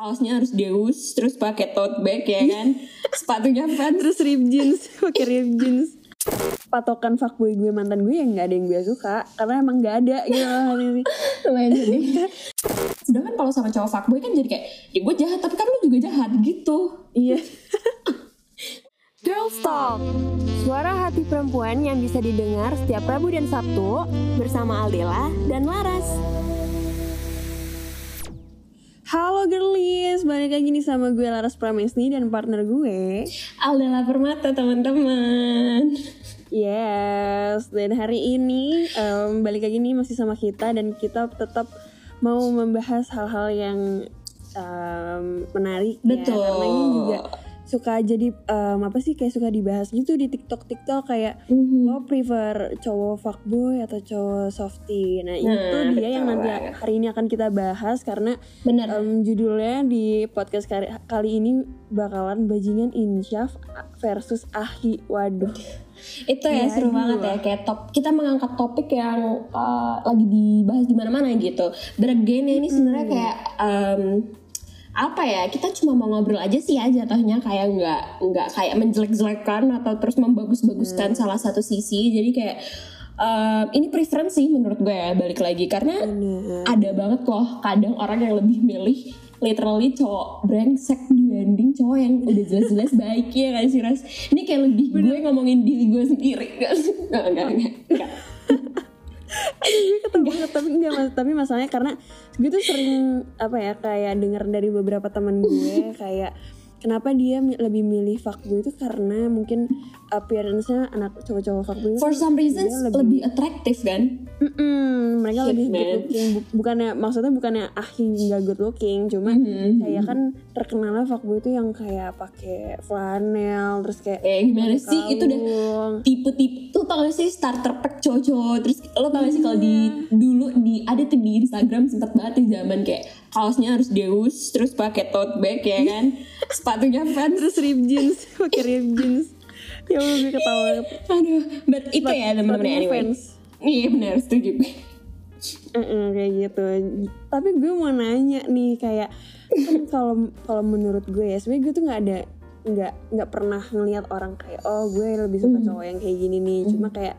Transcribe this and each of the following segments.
kaosnya harus Deus terus pakai tote bag ya kan? Sepatunya Vans terus rib jeans pakai rib jeans. Patokan fuckboy gue mantan gue yang nggak ada yang gue suka karena emang nggak ada gitu loh ini. Lumayan sedih sedangkan kalau sama cowok fuckboy kan jadi kayak ya gue jahat tapi kan lu juga jahat gitu. Iya. Girls Talk Suara hati perempuan yang bisa didengar setiap Rabu dan Sabtu Bersama Aldela dan Laras Halo girlies, balik lagi nih sama gue Laras Pramesni dan partner gue. Aldela Permata teman-teman. Yes, dan hari ini um, balik lagi nih masih sama kita dan kita tetap mau membahas hal-hal yang um, menarik Betul. ya. Karena ini juga suka jadi um, apa sih kayak suka dibahas gitu di TikTok TikTok kayak Mhm. lo prefer cowok fuckboy atau cowok softy. Nah, itu Nah, dia yang betul nanti banget. hari ini akan kita bahas karena bener um, judulnya di podcast kali, kali ini bakalan bajingan Insyaf versus Ahi. Waduh. itu ya Iya, seru banget ya kayak top kita mengangkat topik yang uh, lagi dibahas di mana-mana gitu bergennya ini sebenarnya kayak um, apa ya kita cuma mau ngobrol aja sih ya jatuhnya kayak nggak nggak kayak menjelek-jelekan atau terus membagus-baguskan salah satu sisi. Jadi kayak um, ini preferensi menurut gue ya balik lagi. Karena Bener. ada banget loh kadang orang yang lebih milih literally cowok brengsek dibanding cowok yang udah jelas-jelas baik ya kan sih Ras? Ini kayak lebih gue ngomongin diri gue sendiri gak sih? Nggak, nggak, nggak, nggak. Ketemu tapi enggak mas. Tapi masalahnya karena gue tuh sering apa ya kayak dengar dari beberapa teman gue kayak kenapa dia lebih milih fuckboy itu karena mungkin appearance-nya anak cowok-cowok fuckboy for some reasons dia lebih, atraktif kan? Mm-mm, mereka Shit, lebih man. good looking. Bu- bukannya maksudnya bukannya ahi nggak good looking cuma Mhm. kayak kan terkenalnya fuckboy itu yang kayak pakai flanel terus kayak eh gimana pakai sih? Itu udah kalung. tipe-tipe tuh tau gak sih starter pack cowok terus lo tau gak sih kalau di dulu di ada tuh di Instagram sempat banget di zaman kayak kaosnya harus Deus terus pakai tote bag ya kan? Sepatunya Vans terus rib jeans pakai rib jeans. Ya gue ketawa. Aduh but itu ya teman-teman anyway. iya benar setuju Heeh, kayak gitu. Tapi gue mau nanya nih kayak kan kalau kalau menurut gue ya sebenarnya gue tuh nggak ada nggak nggak pernah ngelihat orang kayak oh gue lebih suka cowok yang kayak gini nih. Cuma kayak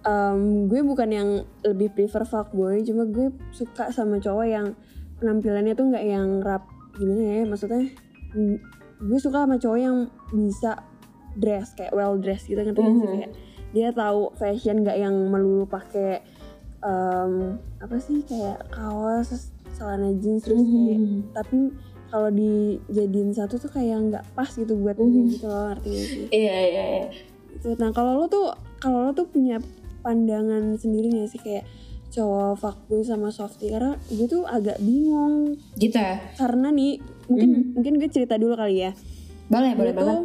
em, gue bukan yang lebih prefer fuckboy, cuma gue suka sama cowok yang penampilannya tuh nggak yang rap gimana ya maksudnya mm, gue suka sama cowok yang bisa dress kayak well dressed gitu kan Mhm. kayak dia tahu fashion nggak yang melulu pakai em, apa sih kayak kaos celana jeans terus kayak Mhm. tapi kalau dijadiin satu tuh kayak nggak pas gitu buat dia Mhm. gitu loh artinya sih? Iya iya iya. Gitu. nah kalau lo tuh kalau lo tuh punya pandangan sendiri gak sih kayak cowok fuckboy sama softy karena gue tuh agak bingung. Gitu ya? Karena nih mungkin mungkin gue cerita dulu kali ya. Boleh boleh gue banget. tuh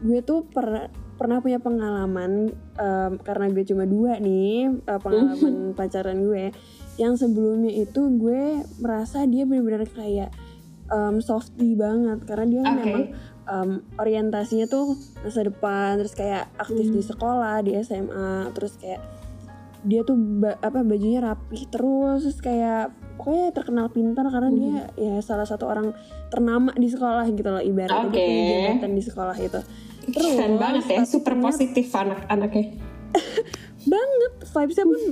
gue tuh per- pernah punya pengalaman em, karena gue cuma dua nih eh, pengalaman pacaran gue yang sebelumnya itu gue merasa dia benar-benar kayak em, softy banget. Karena dia Oke. memang em, orientasinya tuh masa depan terus kayak aktif di sekolah di SMA terus kayak dia tuh ba- apa bajunya rapih terus terus kayak pokoknya terkenal pintar karena dia ya salah satu orang ternama di sekolah gitu loh ibaratnya dia punya jabatan di sekolah itu keren banget ya super positif anak-anaknya banget vibesnya pun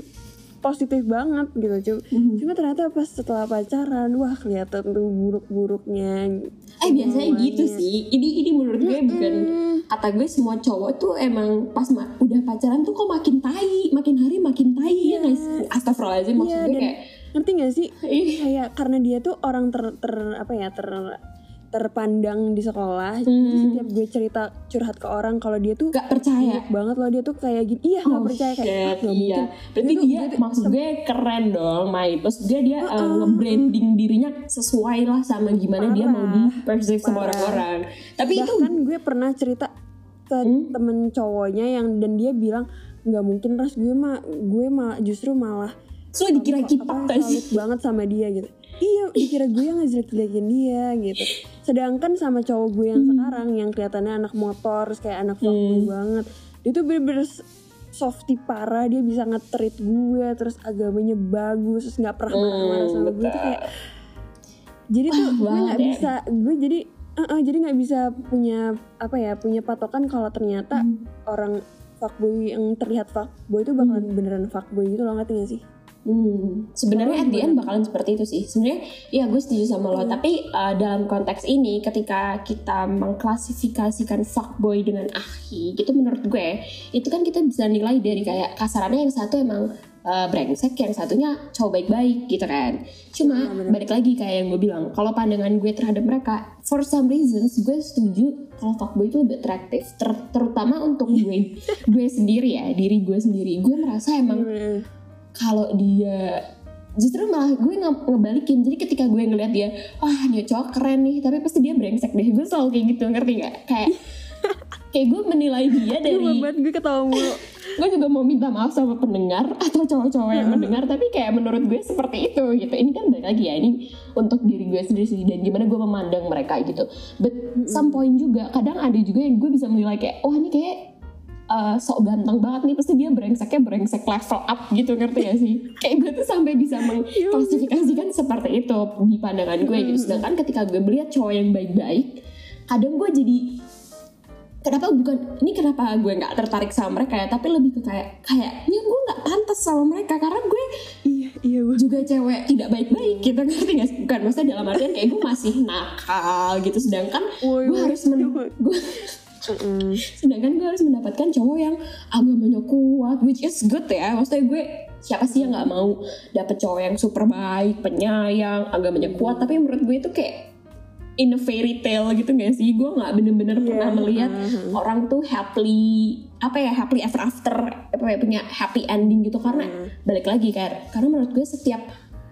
positif banget gitu. Cuma, Mhm. cuma ternyata pas setelah pacaran wah kelihatan tuh buruk-buruknya. Eh biasanya gitu sih. Ini ini menurut gue bukan kata gue semua cowok tuh emang pas ma- udah pacaran tuh kok makin tai, makin hari makin tai ya guys. Astagfirullahaladzim maksud Iya, gue kayak ngerti gak sih? Ih, kayak karena dia tuh orang ter, ter apa ya ter terpandang di sekolah jadi Hmm. setiap gue cerita curhat ke orang kalau dia tuh gak percaya. banget loh dia tuh kayak gini iya Oh, percaya kayak shit, ah, nggak iya. mungkin Berarti Dia tuh- dia, tuh maksud gue keren dong, main. Terus dia dia uh, nge-branding dirinya sesuai lah sama gimana dia mau di perceive sama Parah. orang-orang. Tapi itu bahkan gue pernah cerita ke Hmm? temen cowoknya yang dan dia bilang nggak mungkin ras gue mah gue mah justru malah so dikira kipak gak banget sama dia gitu iya dikira gue yang ngejelek-jelekin dia gitu sedangkan sama cowok gue yang sekarang yang kelihatannya anak motor kayak anak fuckboy banget dia tuh bener-bener softy parah dia bisa nge-treat gue terus agamanya bagus terus nggak pernah marah-marah sama gue tuh kayak jadi tuh Wah, gue nggak ya. bisa gue jadi eh, eh, jadi nggak bisa punya apa ya punya patokan kalau ternyata Hmm. orang fuckboy yang terlihat fuckboy itu bakalan beneran fuckboy gitu loh ngerti gak sih Hmm, sebenarnya at the end bakalan seperti itu sih. Sebenarnya ya gue setuju sama lo, tapi uh, dalam konteks ini ketika kita mengklasifikasikan fuckboy dengan ahi, gitu menurut gue itu kan kita bisa nilai dari kayak kasarannya yang satu emang uh, brengsek, yang satunya cowok baik-baik gitu kan. Cuma bener. balik lagi kayak yang gue bilang, kalau pandangan gue terhadap mereka, for some reasons gue setuju kalau fuckboy itu lebih atraktif, Ter- terutama untuk gue gue sendiri ya, diri gue sendiri. Gue merasa emang Bener. Kalau dia justru malah gue nge- ngebalikin. Jadi ketika gue ngeliat dia wah dia cowok keren nih tapi pasti dia brengsek deh. Gue selalu kayak gitu ngerti nggak? Kayak kayak gue menilai dia gue dari banget gue ketawa mulu. Gue juga mau minta maaf sama pendengar atau cowok-cowok yang mendengar tapi kayak menurut gue seperti itu gitu. Ini kan balik lagi ya ini untuk diri gue sendiri sih dan gimana gue memandang mereka gitu. But some point juga kadang ada juga yang gue bisa menilai kayak wah ini kayak uh, sok ganteng banget nih pasti dia brengseknya brengsek level up gitu ngerti gak sih? Kayak gue tuh sampai bisa mengklasifikasikan seperti itu di pandangan gue gitu. Sedangkan ketika gue melihat cowok yang baik-baik kadang gue jadi kenapa bukan ini kenapa gue nggak tertarik sama mereka ya tapi lebih ke kayak kayaknya gue nggak pantas sama mereka karena gue iya iya gue juga cewek tidak baik-baik gitu ngerti nggak sih? bukan maksudnya dalam artian kayak gue masih nakal gitu sedangkan gue harus men gue sedangkan gue harus mendapatkan cowok yang agamanya kuat which is good ya. Maksudnya gue siapa sih yang nggak mau dapet cowok yang super baik penyayang agamanya kuat? Tapi menurut gue itu kayak in a fairy tale gitu gak sih? Gue nggak bener-bener pernah melihat orang tuh happily apa ya happily ever after apa ya punya happy ending gitu. Karena balik lagi kayak karena menurut gue setiap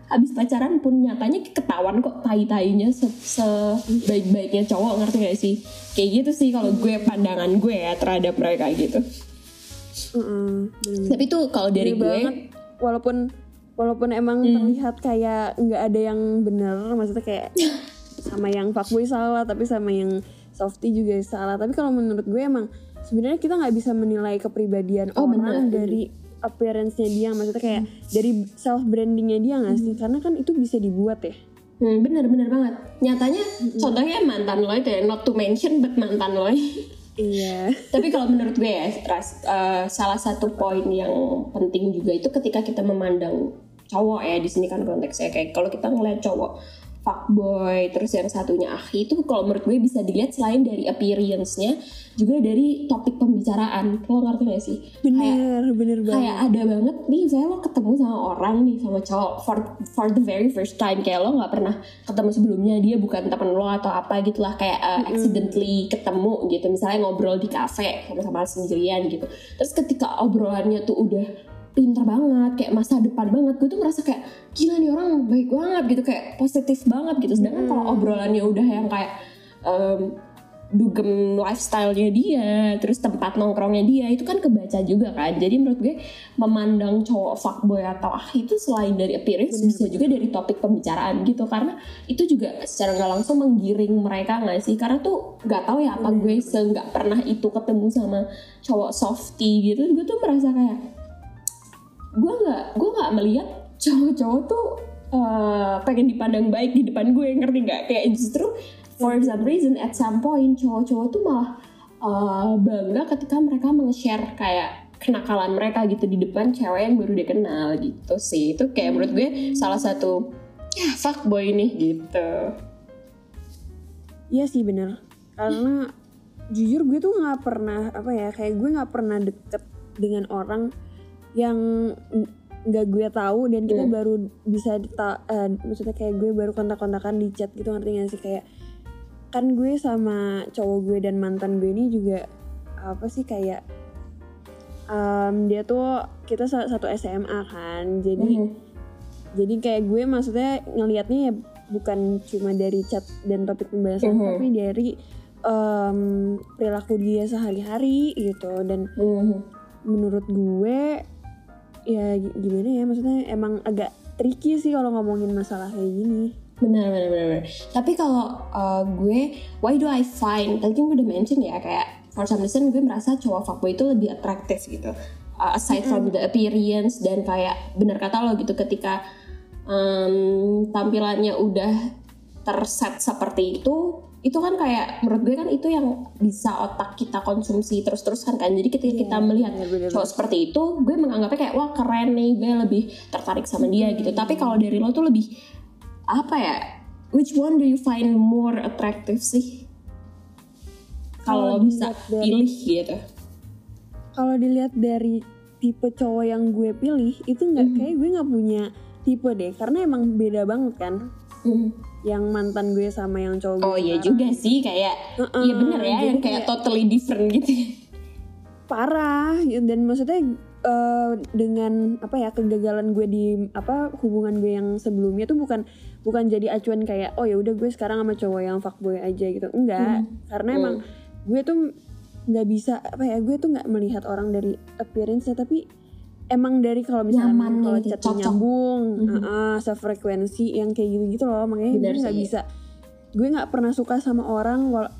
habis pacaran pun nyatanya ketahuan kok tai-tainya se, sebaik-baiknya cowok ngerti gak sih? Kayak gitu sih kalau gue pandangan gue ya terhadap mereka gitu. Tapi tuh kalau dari Bener gue banget. Walaupun walaupun emang terlihat kayak nggak ada yang bener maksudnya kayak sama yang fuckboy salah tapi sama yang softy juga salah. Tapi kalau menurut gue emang sebenarnya kita nggak bisa menilai kepribadian Oh, orang bener. dari appearance-nya dia maksudnya kayak dari self brandingnya dia nggak sih? Karena kan itu bisa dibuat ya. Hmm, bener bener banget. Nyatanya contohnya mantan lo itu ya, not to mention but mantan lo. iya. Tapi kalau menurut gue ya, Ras, eh, salah satu poin yang penting juga itu ketika kita memandang cowok ya di sini kan konteksnya kayak kalau kita ngeliat cowok fuckboy terus yang satunya ahi itu kalau menurut gue bisa dilihat selain dari appearance-nya juga dari topik pembicaraan. Lo ngerti gak sih? Kayak bener bener banget. kayak ada banget nih saya lo ketemu sama orang nih sama cowok for for the very first time kayak lo nggak pernah ketemu sebelumnya dia bukan temen lo atau apa gitulah kayak uh, accidentally ketemu gitu misalnya ngobrol di kafe sama-sama sendirian gitu. Terus ketika obrolannya tuh udah pinter banget kayak masa depan banget. Gue tuh merasa kayak gila nih orang baik banget gitu kayak positif banget gitu. Sedangkan kalau obrolannya udah yang kayak em, dugem lifestyle-nya dia, terus tempat nongkrongnya dia itu kan kebaca juga kan. Jadi menurut gue memandang cowok fuckboy atau ah itu selain dari appearance bisa juga dari topik pembicaraan gitu. Karena itu juga secara nggak langsung menggiring mereka nggak sih? Karena tuh nggak tahu ya apa gue se nggak pernah itu ketemu sama cowok softy gitu, gue tuh merasa kayak gue nggak gue nggak melihat cowok-cowok tuh eh, pengen dipandang baik di depan gue ngerti nggak? Kayak justru for some reason at some point cowok-cowok tuh malah eh, bangga ketika mereka meng-share kayak kenakalan mereka gitu di depan cewek yang baru dia kenal gitu sih. Itu kayak menurut gue salah satu ya fuckboy nih gitu. Iya sih bener. Karena jujur gue tuh nggak pernah apa ya kayak gue nggak pernah deket dengan orang yang nggak gue tahu dan kita Hmm. baru bisa ta- eh, maksudnya kayak gue baru kontak-kontakan di chat gitu ngerti gak sih kayak kan gue sama cowok gue dan mantan gue ini juga apa sih kayak em, dia tuh kita sa- satu SMA kan jadi Mhm. jadi kayak gue maksudnya ngelihatnya ya bukan cuma dari chat dan topik pembahasan Mhm. tapi dari em, perilaku dia sehari-hari gitu dan Mhm. menurut gue ya gi- gimana ya maksudnya emang agak tricky sih kalau ngomongin masalah kayak gini Benar, benar, benar. Tapi kalau uh, gue, why do I find? Tadi kan gue udah mention ya, kayak for some reason gue merasa cowok fuckboy itu lebih atraktif gitu. Uh, aside from the appearance dan kayak benar kata lo gitu, ketika um, tampilannya udah terset seperti itu itu kan kayak menurut gue kan itu yang bisa otak kita konsumsi terus-terusan kan. Jadi ketika kita melihat bener-bener. cowok seperti itu gue menganggapnya kayak wah keren nih gue lebih tertarik sama dia gitu. Tapi kalau dari lo tuh lebih apa ya which one do you find more attractive sih? Kalau bisa dari- pilih gitu. Kalau dilihat dari tipe cowok yang gue pilih itu nggak Mhm. kayak gue nggak punya tipe deh. Karena emang beda banget kan. Hmm. Yang mantan gue sama yang cowok gue. oh iya juga sih kayak Heeh, iya bener ya yang kayak kayak- totally different gitu. Parah ya, dan maksudnya eh, dengan apa ya kegagalan gue di apa hubungan gue yang sebelumnya tuh bukan bukan jadi acuan kayak oh ya udah gue sekarang sama cowok yang fuckboy aja gitu. Enggak karena emang gue tuh nggak bisa apa ya gue tuh nggak melihat orang dari appearance tapi emang dari kalau misalnya Nyaman kalau gitu, chatnya cocok. nyambung Mhm. uh-uh, sefrekuensi yang kayak gitu gitu loh makanya Bener gue nggak bisa gue nggak pernah suka sama orang wal-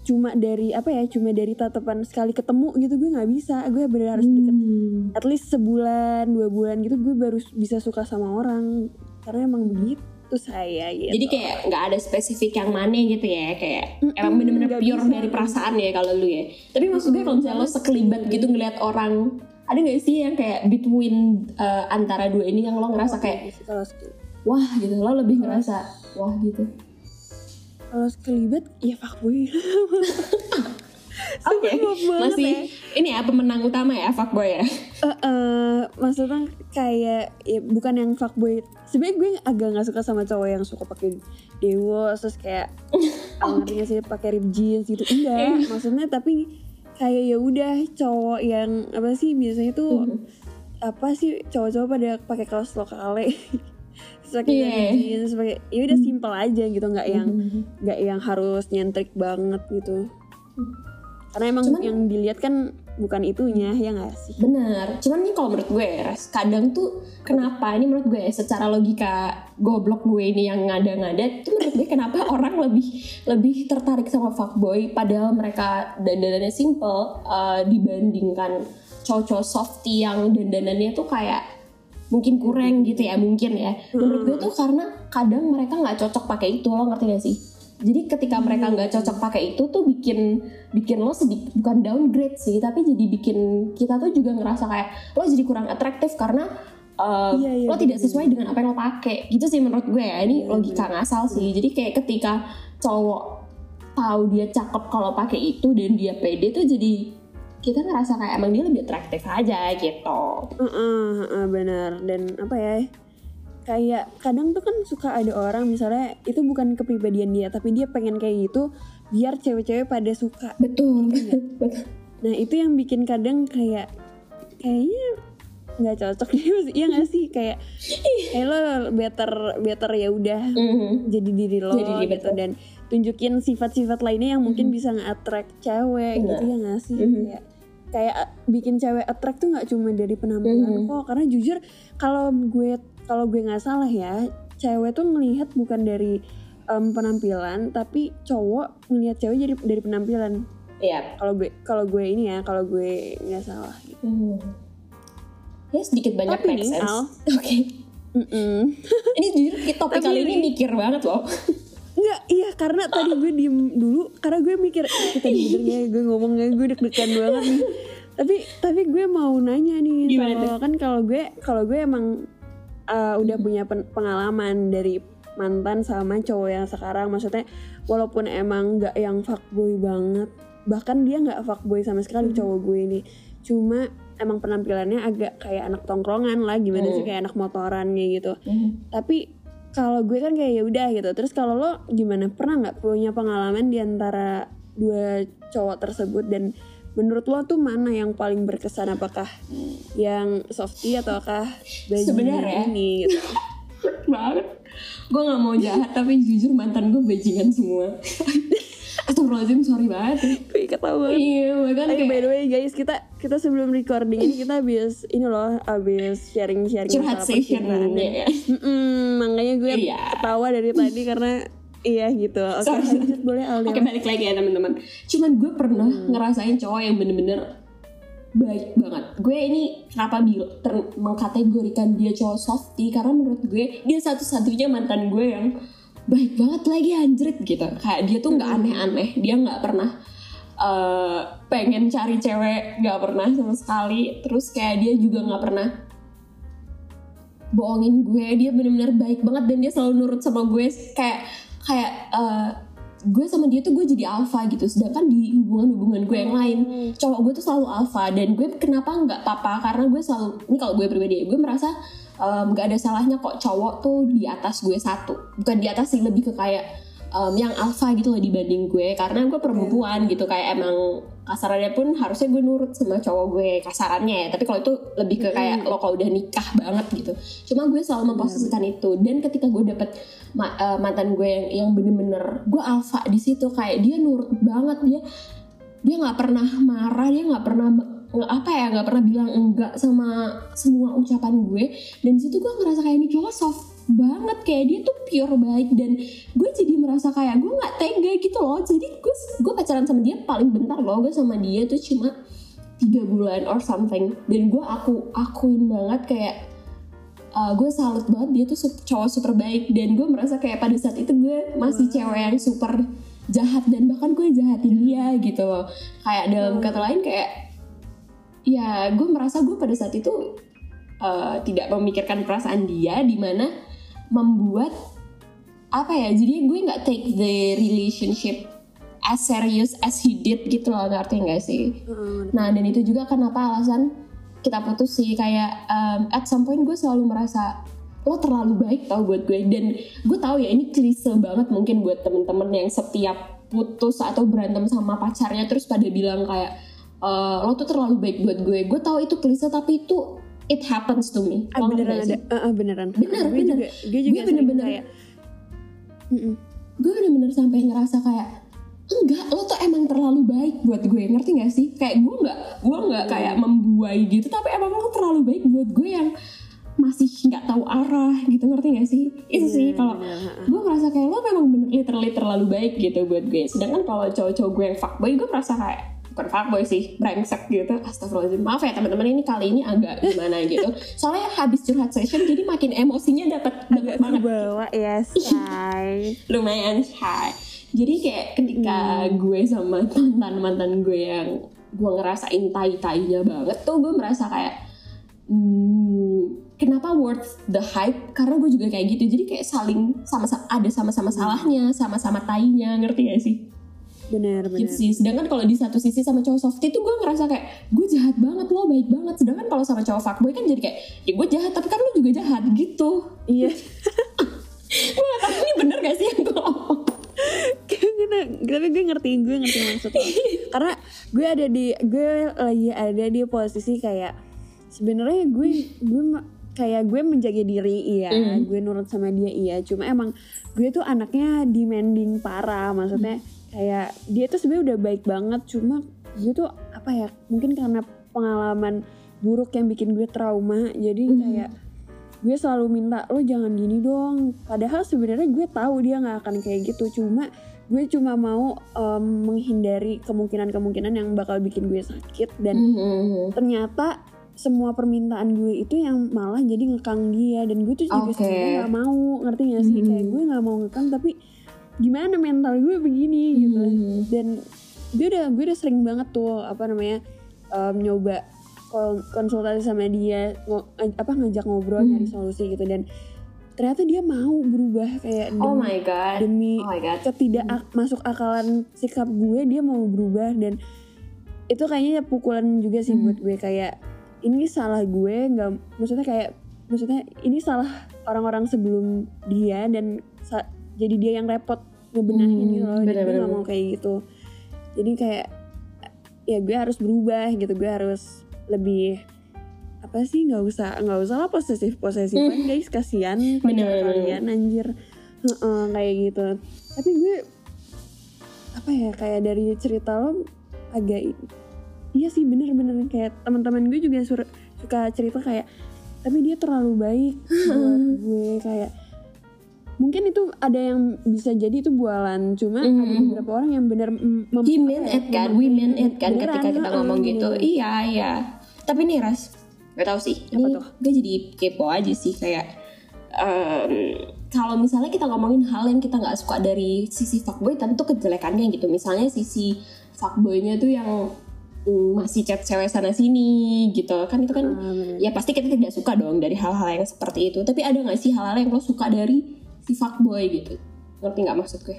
cuma dari apa ya cuma dari tatapan sekali ketemu gitu gue nggak bisa gue bener harus deket Hmm. at least sebulan dua bulan gitu gue baru bisa suka sama orang karena emang begitu saya gitu Jadi kayak nggak ada spesifik yang mana gitu ya kayak Mm-mm, emang bener-bener pure bisa. dari perasaan ya kalau lu ya. Tapi maksud gue kalau misalnya lo sekelibat gitu ngeliat orang ada nggak sih yang kayak between uh, antara dua ini yang lo ngerasa kayak wah gitu lo lebih ngerasa wah gitu. kalau sekelibat ya fuckboy Oke, banget masih ya. ini ya pemenang utama ya fuckboy ya. Eh, eh, maksudnya kayak ya bukan yang fuckboy sebenarnya gue agak nggak suka sama cowok yang suka pakai dewo terus kayak nggak sih pakai rib jeans gitu enggak maksudnya tapi kayak ya udah cowok yang apa sih biasanya tuh apa sih cowok-cowok pada pakai kaos lokale. Pakai rib jeans pakai ya udah simple aja gitu nggak yang nggak yang harus nyentrik banget gitu. Karena emang Cuman- yang dilihat kan bukan itunya ya nggak sih Bener, cuman nih kalau menurut gue, kadang tuh kenapa ini menurut gue secara logika goblok gue ini yang ngada-ngada, itu menurut gue kenapa orang lebih lebih tertarik sama fuckboy padahal mereka dandanannya simple uh, dibandingkan cowok-cowok softy yang dandanannya tuh kayak mungkin kurang gitu ya mungkin ya. Menurut gue tuh karena kadang mereka nggak cocok pakai itu lo ngerti gak sih? Jadi ketika mereka nggak cocok pakai itu tuh bikin bikin lo sedikit bukan downgrade sih, tapi jadi bikin kita tuh juga ngerasa kayak lo jadi kurang atraktif karena uh, Iya, iya, lo tidak sesuai dengan apa yang lo pakai. Gitu sih menurut gue ya. Ini logika ngasal sih. Jadi kayak ketika cowok tahu dia cakep kalau pakai itu dan dia pede tuh jadi kita ngerasa kayak emang dia lebih atraktif aja gitu. Heeh, heeh, benar dan apa ya kayak kadang tuh kan suka ada orang misalnya itu bukan kepribadian dia tapi dia pengen kayak gitu biar cewek-cewek pada suka Betul. Iya. Betul. nah itu yang bikin kadang kayak kayaknya nggak cocok deh iya nggak sih kayak kayak lo better better ya udah Mhm. jadi diri lo Jadi diri, gitu betul. dan tunjukin sifat-sifat lainnya yang mungkin bisa nge-attract cewek Benar. gitu ya nggak sih Mhm. kayak kayak bikin cewek attract tuh nggak cuma dari penampilan Mhm. kok karena jujur kalau gue kalau gue nggak salah ya cewek tuh melihat bukan dari em, penampilan tapi cowok melihat cewek jadi dari penampilan Iya. kalau gue kalau gue ini ya kalau gue nggak salah gitu. Hmm. Ya sedikit banyak Tapi make sense. Oke. Mm-mm. Ini jujur kita topik kali ini mikir banget loh. Enggak, iya karena tadi gue diem dulu karena gue mikir "Eh, tadi bener gak ya gue ngomongnya gue deg-degan banget nih. Tapi tapi gue mau nanya nih Gimana kalau kan kalau gue kalau gue emang uh, udah punya pen- pengalaman dari mantan sama cowok yang sekarang. Maksudnya walaupun emang nggak yang fuckboy banget bahkan dia nggak fuckboy sama sekali cowok gue ini. Cuma emang penampilannya agak kayak anak tongkrongan lah gimana sih Hmm. kayak anak motoran kayak gitu. Tapi kalau gue kan kayak ya udah gitu. Terus kalau lo gimana? Pernah nggak punya pengalaman di antara dua cowok tersebut? Dan menurut lo tuh mana yang paling berkesan apakah yang softy ataukah bajingan Sebenarnya. ini gitu banget. Gue gak mau jahat tapi jujur mantan gue bajingan semua. Astagfirullahaladzim sorry banget ya. gue ketawa banget Iya bahkan Ayo, by kayak the way guys kita kita sebelum recording ini kita habis ini loh habis sharing sharing curhat session ya. makanya gue Iya. ketawa dari tadi karena iya gitu. Oke lanjut boleh Aldi. Oke balik lagi ya teman-teman. Cuman gue pernah Hmm. ngerasain cowok yang bener-bener baik banget. Gue ini kenapa bil ter- mengkategorikan dia cowok softy? Karena menurut gue dia satu-satunya mantan gue yang baik banget lagi anjrit gitu. Kayak dia tuh nggak aneh-aneh. Dia nggak pernah eh, pengen cari cewek nggak pernah sama sekali. Terus kayak dia juga nggak pernah bohongin gue. Dia bener-bener baik banget dan dia selalu nurut sama gue. Kayak kayak eh, gue sama dia tuh gue jadi alpha gitu sedangkan di hubungan-hubungan gue yang lain cowok gue tuh selalu alpha dan gue kenapa nggak apa-apa karena gue selalu ini kalau gue pribadi ya, gue merasa nggak ada salahnya kok cowok tuh di atas gue satu bukan di atas sih lebih ke kayak em, yang alpha gitu loh dibanding gue. Karena gue perempuan gitu kayak emang kasarannya pun harusnya gue nurut sama cowok gue kasarannya ya. Tapi kalau itu lebih ke kayak lo kalau udah nikah banget gitu. Cuma gue selalu memposisikan itu. Dan ketika gue dapet ma- eh, mantan gue yang yang bener-bener gue alpha di situ kayak dia nurut banget dia dia nggak pernah marah dia nggak pernah apa ya nggak pernah bilang enggak sama semua ucapan gue. Dan situ gue ngerasa kayak ini cowok soft banget kayak dia tuh pure baik dan gue jadi merasa kayak gue nggak tega gitu loh. Jadi gue gue pacaran sama dia paling bentar loh gue sama dia tuh cuma tiga bulan or something. Dan gue aku akuin banget kayak uh, gue salut banget dia tuh cowok super baik dan gue merasa kayak pada saat itu gue masih cewek yang super jahat dan bahkan gue jahatin dia gitu loh. Kayak dalam kata lain kayak ya gue merasa gue pada saat itu uh, tidak memikirkan perasaan dia di mana membuat apa ya jadi gue nggak take the relationship as serious as he did gitu loh ngerti nggak sih? Heeh, Nah dan itu juga kenapa alasan kita putus sih kayak um, at some point gue selalu merasa lo terlalu baik tau buat gue. Dan gue tahu ya ini klise banget mungkin buat temen-temen yang setiap putus atau berantem sama pacarnya terus pada bilang kayak "Eh, lo tuh terlalu baik buat gue. Gue tahu itu klise tapi itu it happens to me. Ah, beneran ada? Ah, ah, beneran. Bener, gue bener. juga, gue juga Gue bener-bener- kayak, gue bener-bener sampai ngerasa kayak enggak lo tuh emang terlalu baik buat gue. Ngerti gak sih? Kayak gue nggak gue nggak kayak membuai gitu tapi emang lo terlalu baik buat gue yang masih nggak tahu arah gitu. Ngerti gak sih? Itu sih Iya, kalau gue merasa kayak lo memang bener literally terlalu baik gitu buat gue. Sedangkan kalau cowok-cowok gue yang fuckboy gue merasa kayak bukan fuckboy sih brengsek gitu. Astagfirullahaladzim. Maaf ya teman-teman ini kali ini agak gimana gitu. Soalnya habis curhat session jadi makin emosinya dapat dapat banget kebawa ya say lumayan shy jadi kayak ketika Hmm. gue sama mantan mantan gue yang gue ngerasain tai tainya banget tuh gue merasa kayak hmm, kenapa worth the hype? Karena gue juga kayak gitu. Jadi kayak saling sama ada sama-sama salahnya sama-sama tainya. Ngerti gak sih bener bener. gitu sih. Sedangkan kalau di satu sisi sama cowok softy tuh gue ngerasa kayak gue jahat banget lo baik banget. Sedangkan kalau sama cowok fuckboy kan jadi kayak ya gue jahat tapi kan lo juga jahat gitu. Iya. Gue gak tahu ini bener gak sih yang gue tapi gue ngerti gue ngerti maksud lo. Karena gue ada di gue lagi ada di posisi kayak sebenarnya gue gue kayak gue menjaga diri iya. Mm. gue nurut sama dia iya. Cuma emang gue tuh anaknya demanding parah. Maksudnya kayak dia tuh sebenarnya udah baik banget cuma gue tuh apa ya mungkin karena pengalaman buruk yang bikin gue trauma jadi Mm. kayak gue selalu minta lo jangan gini dong padahal sebenarnya gue tahu dia nggak akan kayak gitu cuma gue cuma mau em, menghindari kemungkinan-kemungkinan yang bakal bikin gue sakit dan Mhm. ternyata semua permintaan gue itu yang malah jadi ngekang dia dan gue tuh juga Oke. sebenarnya nggak mau ngerti gak sih Mhm. kayak gue nggak mau ngekang tapi gimana mental gue begini gitu Mhm. dan gue udah gue udah sering banget tuh apa namanya em, nyoba konsultasi sama dia ngo- apa ngajak ngobrol Hmm. nyari solusi gitu dan ternyata dia mau berubah kayak Oh demi, my god. demi Oh my god. ketidak ak- masuk akalan sikap gue dia mau berubah dan itu kayaknya pukulan juga sih Hmm. buat gue kayak ini salah gue nggak maksudnya kayak maksudnya ini salah orang-orang sebelum dia dan sa- jadi dia yang repot ngebenahin Hmm, gitu loh. Dan gue bener-bener. nggak mau kayak gitu. Jadi kayak ya gue harus berubah gitu. Gue harus lebih apa sih nggak usah nggak usah lah posesif posesifan guys. Kasihan pacar kalian anjir. Heeh, kayak gitu. Tapi gue apa ya kayak dari cerita lo agak iya sih bener-bener kayak teman-teman gue juga sur- suka cerita kayak tapi dia terlalu baik buat gue. Kayak mungkin itu ada yang bisa jadi itu bualan cuma ada Mhm. beberapa orang yang bener mm, mem- apa mean ya, it kan, we mean it kan beneran, ketika kita ngomong gitu. Iya, iya. Tapi nih Ras, gak tau sih. Apa tuh? gue jadi kepo aja sih kayak em, kalau misalnya kita ngomongin hal yang kita nggak suka dari sisi fuckboy tentu kejelekannya gitu misalnya sisi fuckboynya tuh yang mm, masih chat cewek sana sini gitu kan itu kan bener. ya pasti kita tidak suka dong dari hal-hal yang seperti itu tapi ada nggak sih hal-hal yang lo suka dari si fuckboy gitu. Ngerti nggak maksud gue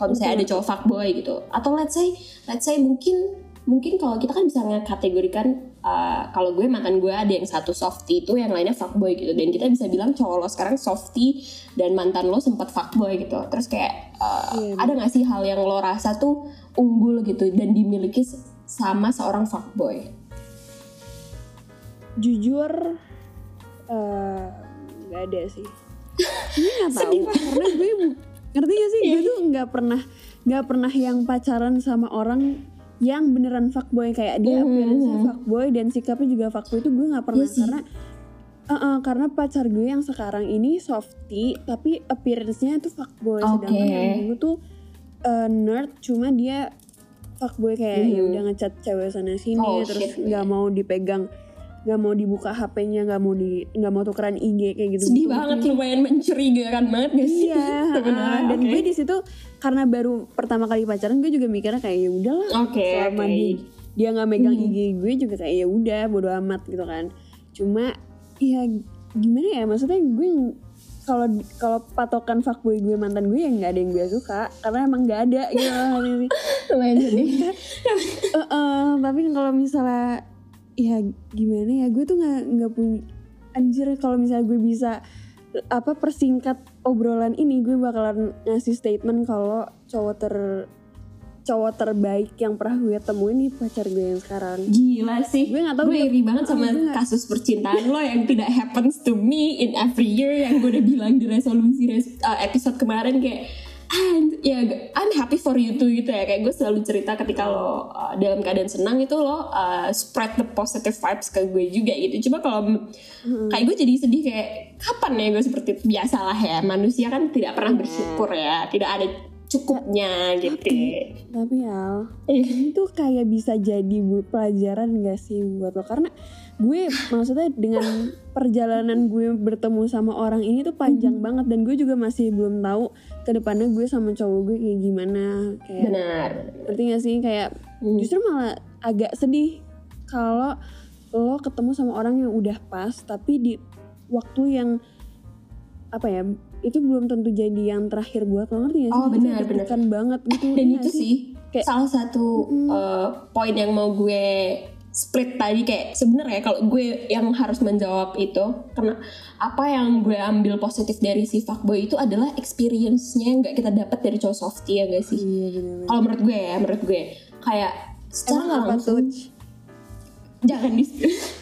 kalau misalnya ada cowok fuckboy gitu. Atau let's say let's say mungkin mungkin kalau kita kan bisa ngekategorikan uh, kalau gue mantan gue ada yang satu softy itu yang lainnya fuckboy gitu. Dan kita bisa bilang cowok lo sekarang softy dan mantan lo sempat fuckboy gitu. Terus kayak uh, Iya, ada nggak sih hal yang lo rasa tuh unggul gitu dan dimiliki sama seorang fuckboy? Jujur eh, nggak ada sih gue nggak tahu karena gue bu- ngerti gak sih Iya. gue tuh nggak pernah nggak pernah yang pacaran sama orang yang beneran fuckboy kayak dia Mhm. appearance-nya fuckboy dan sikapnya juga fuckboy itu gue nggak pernah Iya sih. karena eh, eh, karena pacar gue yang sekarang ini softy tapi appearance-nya itu fuckboy sedangkan Oke. yang dulu tuh eh, nerd cuma dia fuckboy kayak ya Mhm. udah ngechat cewek sana sini Oh, terus nggak mau dipegang nggak mau dibuka HP-nya nggak mau di nggak mau tukeran IG kayak gitu sedih banget lumayan mencurigakan banget gak sih? Iya ah, dan oke. gue di situ karena baru pertama kali pacaran gue juga mikirnya kayak ya udahlah Oke, selama oke. dia dia nggak megang Hmm. IG gue juga kayak ya udah bodo amat gitu kan. Cuma ya gimana ya maksudnya gue kalau kalau patokan fuckboy gue mantan gue ya nggak ada yang gue suka. Karena emang nggak ada gitu lumayan sedih. Eh, eh, tapi kalau misalnya ya gimana ya gue tuh nggak nggak punya anjir kalau misalnya gue bisa apa persingkat obrolan ini gue bakalan ngasih statement kalau cowok ter cowok terbaik yang pernah gue temuin nih pacar gue yang sekarang. Gila sih. Gue nggak tahu Gue iri banget sama Gue kasus percintaan lo Yang tidak happens to me in every year Yang gue udah bilang di resolusi res- uh, episode kemarin Kayak ya I'm happy for you too gitu ya kayak gue selalu cerita ketika lo uh, dalam keadaan senang itu lo uh, spread the positive vibes ke gue juga gitu cuma kalau Hmm. kayak gue jadi sedih kayak kapan ya gue seperti itu biasalah ya manusia kan tidak pernah Iya. bersyukur ya tidak ada cukupnya gitu tapi Al Iya. ini tuh kayak bisa jadi pelajaran gak sih buat lo karena gue maksudnya dengan perjalanan gue bertemu sama orang ini tuh panjang Hmm. banget dan gue juga masih belum tahu ke depannya gue sama cowok gue kayak gimana kayak benar ngerti gak sih kayak Hmm. justru malah agak sedih kalau lo ketemu sama orang yang udah pas tapi di waktu yang apa ya itu belum tentu jadi yang terakhir buat lo ngerti gak sih? Oh, benar, benar. banget gitu dan iya itu gak sih Kayak- salah satu uh, poin yang mau gue split tadi kayak sebenarnya kalau gue yang harus menjawab itu karena apa yang gue ambil positif dari si fuckboy itu adalah experience-nya yang nggak kita dapat dari cowok softy ya gak sih iya benar kalau menurut gue ya menurut gue kayak secara Emang nggak apa langsung tuh? jangan di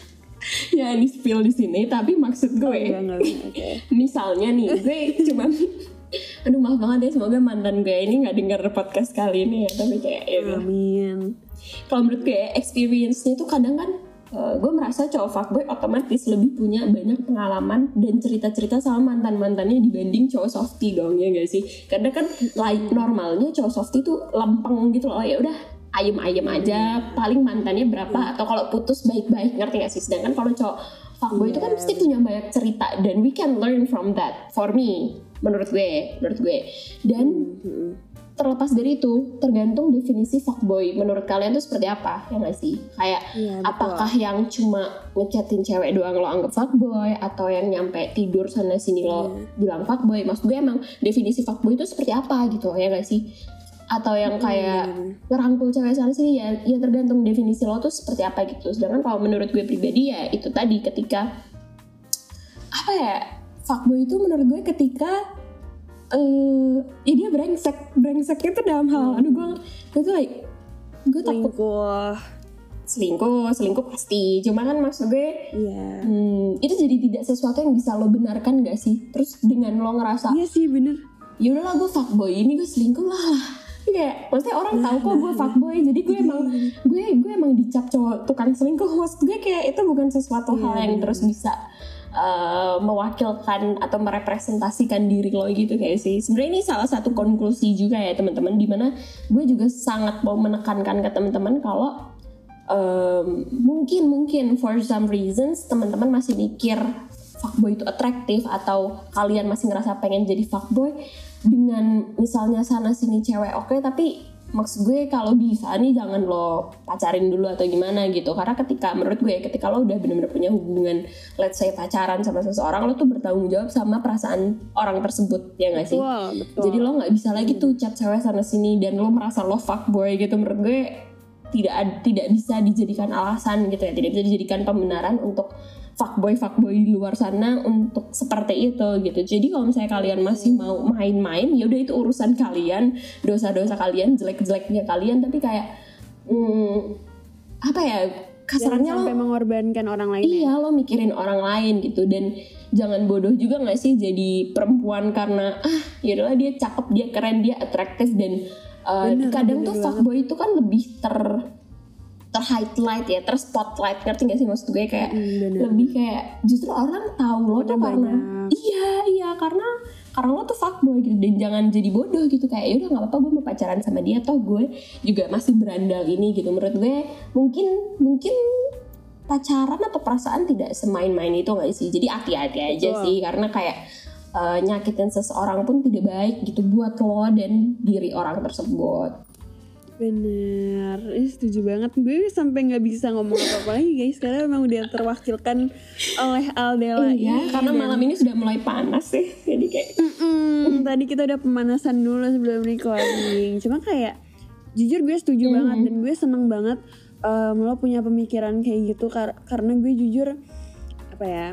jangan di spill di sini tapi maksud gue Enggak, enggak, oke. misalnya nih gue cuma aduh maaf banget ya semoga mantan gue ini nggak denger podcast kali ini ya tapi kayak ya. Amin. kalau menurut gue experience-nya itu kadang kan eh, gue merasa cowok fuckboy otomatis lebih punya banyak pengalaman dan cerita-cerita sama mantan-mantannya dibanding cowok softy dong ya gak sih karena kan like normalnya cowok softy tuh lempeng gitu loh ya udah ayem-ayem aja. Paling mantannya berapa? Atau kalau putus baik-baik ngerti gak sih? Sedangkan kalau cowok fuckboy itu kan pasti punya banyak cerita. Dan we can learn from that for me menurut gue menurut gue. Dan Mm-mm. terlepas dari itu tergantung definisi fuckboy. Menurut kalian tuh seperti apa? Ya nggak sih? Kayak Iya, betul. apakah yang cuma ngechatin cewek doang lo anggap fuckboy? Atau yang nyampe tidur sana sini lo Iya. bilang fuckboy? Maksud gue emang definisi fuckboy itu seperti apa gitu ya nggak sih atau yang kayak ngerangkul cewek sana sini ya ya tergantung definisi lo tuh seperti apa gitu sedangkan kalau menurut gue pribadi ya itu tadi ketika apa ya fuckboy itu menurut gue ketika eh ya dia brengsek brengsek itu dalam hal aduh gue gue tuh like gue takut Selingkuh. selingkuh selingkuh pasti cuma kan maksud gue Iya. hmm, itu jadi tidak sesuatu yang bisa lo benarkan gak sih terus dengan lo ngerasa Iya sih bener. ya udahlah gue fuckboy ini gue selingkuh lah kayak maksudnya orang tahu kok gue fuckboy jadi gue emang gue gue emang dicap cowok tukang selingkuh. Maksud gue kayak itu bukan sesuatu Iya, hal yang terus bisa uh, mewakilkan atau merepresentasikan diri lo gitu kayak sih. Sebenarnya ini salah satu konklusi juga ya teman-teman di mana gue juga sangat mau menekankan ke teman-teman kalau um, mungkin mungkin for some reasons teman-teman masih mikir fuckboy itu atraktif atau kalian masih ngerasa pengen jadi fuckboy dengan misalnya sana sini cewek oke tapi maksud gue kalau bisa nih jangan lo pacarin dulu atau gimana gitu. Karena ketika menurut gue ketika lo udah bener-bener punya hubungan let's say pacaran sama seseorang lo tuh bertanggung jawab sama perasaan orang tersebut ya gak sih? Betul, betul. jadi lo nggak bisa lagi tuh chat cewek sana sini dan lo merasa lo fuckboy gitu. Menurut gue tidak tidak bisa dijadikan alasan gitu ya. Tidak bisa dijadikan pembenaran untuk fuckboy fuckboy di luar sana untuk seperti itu gitu jadi kalau misalnya kalian masih mau main-main ya udah itu urusan kalian dosa-dosa kalian jelek-jeleknya kalian tapi kayak hmm, apa ya Jangan kasarannya lo sampai mengorbankan orang lain ya. Iya lo mikirin orang lain gitu dan jangan bodoh juga nggak sih jadi perempuan karena ah yaudahlah dia cakep dia keren dia atraktif dan uh, Bener, kadang bener tuh banget. fuckboy itu kan lebih ter ter highlight ya ter spotlight ngerti gak sih maksud gue? Kayak Hmm, bener. lebih kayak justru orang tahu lo tuh Karena iya iya karena karena lo tuh fuckboy gitu dan jangan jadi bodoh gitu. Kayak ya udah nggak apa-apa gue mau pacaran sama dia toh gue juga masih berandal ini gitu. Menurut gue mungkin mungkin pacaran atau perasaan tidak semain-main itu nggak sih? Jadi hati-hati aja Betul. sih karena kayak eh, nyakitin seseorang pun tidak baik gitu buat lo dan diri orang tersebut Bener, Ih, setuju banget. Gue sampai nggak bisa ngomong apa-apa lagi guys, karena memang udah terwakilkan oleh Aldela. iya ini. karena Dan- malam ini sudah mulai panas sih jadi kayak Mm-mm, tadi kita udah pemanasan dulu sebelum recording. Cuma kayak jujur gue setuju Mhm. banget dan gue seneng banget em, lo punya pemikiran kayak gitu kar- karena gue jujur apa ya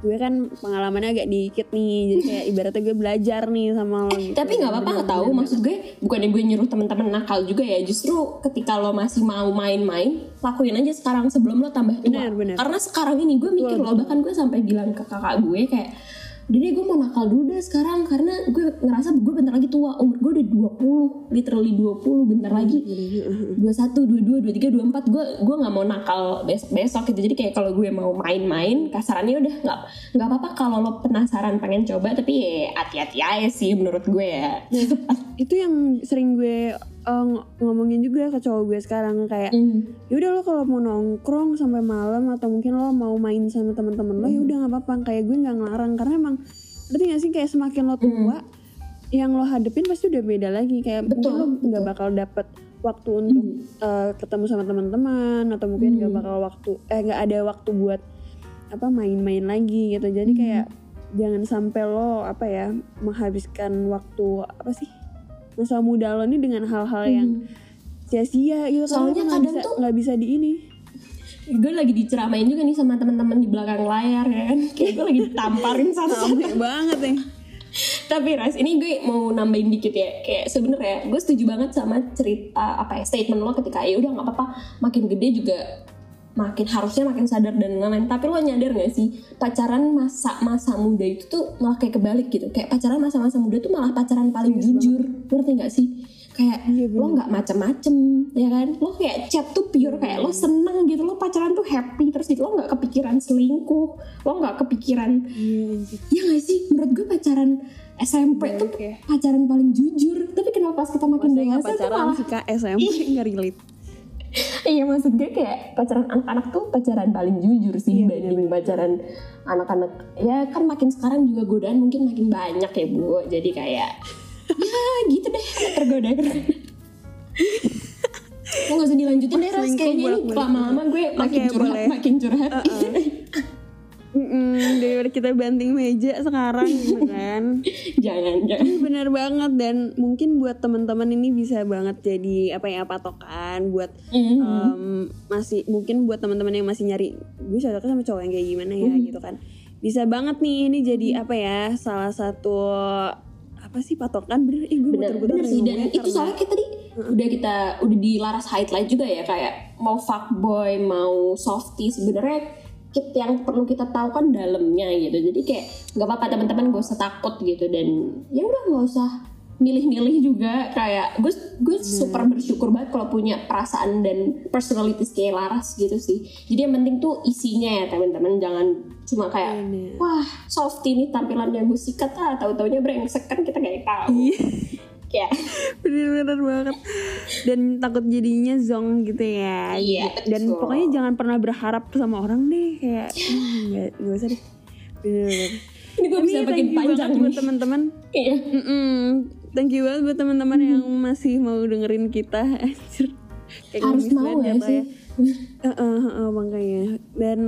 gue kan pengalamannya agak dikit nih jadi kayak ibaratnya gue belajar nih sama lo gitu. tapi nggak apa-apa tahu maksud gue bukannya gue nyuruh teman-teman nakal juga ya justru ketika lo masih mau main-main lakuin aja sekarang sebelum lo tambah tua Benar, benar. karena sekarang ini gue mikir loh bahkan gue sampai bilang ke kakak gue kayak deh gue mau nakal dulu deh sekarang karena gue ngerasa gue bentar lagi tua. Umur gue udah 20 literally 20 bentar lagi. 21, 22, 23, 24 gue gue nggak mau nakal besok besok gitu. Jadi kayak kalau gue mau main-main kasarannya udah nggak nggak apa-apa kalau lo penasaran pengen coba tapi ya hati-hati aja sih menurut gue ya. Itu yang sering gue eh, ng- ngomongin juga ke cowok gue sekarang kayak Hmm. ya udah lo kalau mau nongkrong sampai malam atau mungkin lo mau main sama teman-teman lo ya Hmm. udah nggak apa-apa. Kayak gue nggak ngelarang karena emang berarti gak sih kayak semakin lo tua yang lo hadepin pasti udah beda lagi. Kayak Betul, lo nggak bakal dapet waktu untuk eh, ketemu sama teman-teman atau mungkin nggak bakal waktu eh nggak ada waktu buat apa main-main lagi gitu. Jadi kayak jangan sampai lo apa ya menghabiskan waktu apa sih masa muda lo ini dengan hal-hal yang sia-sia gitu. Soalnya kadang bisa- tuh- nggak bisa di ini. Gue lagi diceramain juga nih sama teman-teman di belakang layar ya kan? Kayak gue lagi ditamparin satu-satu banget nih tapi Ras ini gue mau nambahin dikit ya. Kayak sebenarnya gue setuju banget sama cerita apa ya statement lo ketika ya udah nggak apa-apa makin gede juga makin harusnya makin sadar dan lain-lain. Tapi lo nyadar gak sih pacaran masa masa muda itu tuh malah kayak kebalik gitu. Kayak pacaran masa-masa muda tuh malah pacaran paling jujur. Ngerti gak sih? Kayak Iya, lo nggak macem-macem ya kan? Lo kayak chat tuh pure kayak lo seneng gitu. Lo pacaran tuh happy terus gitu. Lo nggak kepikiran selingkuh. Lo nggak kepikiran iya ya gak sih? Menurut gue pacaran SMP tuh Balik ya. pacaran paling jujur. Tapi kenapa pas kita makin Masa dewasa tuh pacaran malah sih kak? SMP nggak relate iya maksud gue kayak pacaran anak-anak tuh pacaran paling jujur sih Iya, dibanding pacaran anak-anak. Ya kan makin sekarang juga godaan mungkin makin banyak ya bu. Jadi kayak ya gitu deh tergoda tergoda. Lo gak usah dilanjutin deh Ras. Kayaknya ini lama-lama gue makin Oke, curhat boleh. Makin curhat. Mm-mm, daripada kita banting meja sekarang gitu kan. Jangan jangan. Ini bener banget. Dan mungkin buat teman-teman ini bisa banget jadi apa ya patokan buat Mhm. em, masih mungkin buat teman-teman yang masih nyari gue cocoknya sama cowok yang kayak gimana ya Mhm. gitu kan. Bisa banget nih ini jadi apa ya salah satu apa sih patokan. Bener ih gue bener bener sih. Dan itu karena- soalnya kita tadi udah kita udah di laras highlight juga ya kayak mau fuckboy mau softy sebenarnya kit yang perlu kita tahu kan dalamnya gitu. Jadi kayak nggak apa-apa teman-teman gak usah takut gitu. Dan ya udah nggak usah milih-milih juga. Kayak gue gue super bersyukur banget kalau punya perasaan dan personalities kayak Laras gitu sih. Jadi yang penting tuh isinya ya teman-teman. Jangan cuma kayak Bener. wah softy nih tampilannya gue sikat ah tahu taunya brengsek. Kan kita nggak tahu. Kayak bener-bener banget. Dan takut jadinya zong gitu ya. Iya, dan betul. pokoknya jangan pernah berharap sama orang deh kayak "Hmm, nggak nggak usah deh bener-bener. Ini gue bisa you panjang buat teman-teman. Iya. Mm-mm. Thank you banget buat teman-teman yang masih mau dengerin kita. Anjir. Kayak Harus mau ya jatuh sih. Heeh, heeh, makanya. Dan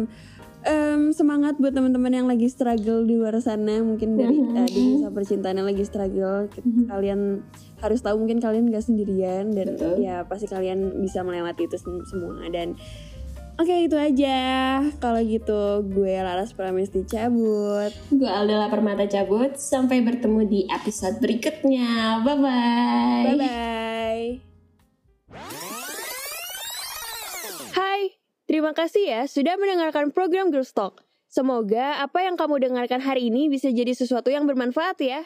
em, semangat buat teman-teman yang lagi struggle di luar sana mungkin dari Mhm. eh, di masa percintaan yang lagi struggle K- kalian harus tahu mungkin kalian gak sendirian dan Betul. ya pasti kalian bisa melewati itu sem- semua dan oke itu aja kalau gitu gue Laras Pramesti cabut Gue Aldela Permata cabut. Sampai bertemu di episode berikutnya. Bye-bye. bye bye Hai, terima kasih ya sudah mendengarkan program Girls Talk. Semoga apa yang kamu dengarkan hari ini bisa jadi sesuatu yang bermanfaat ya.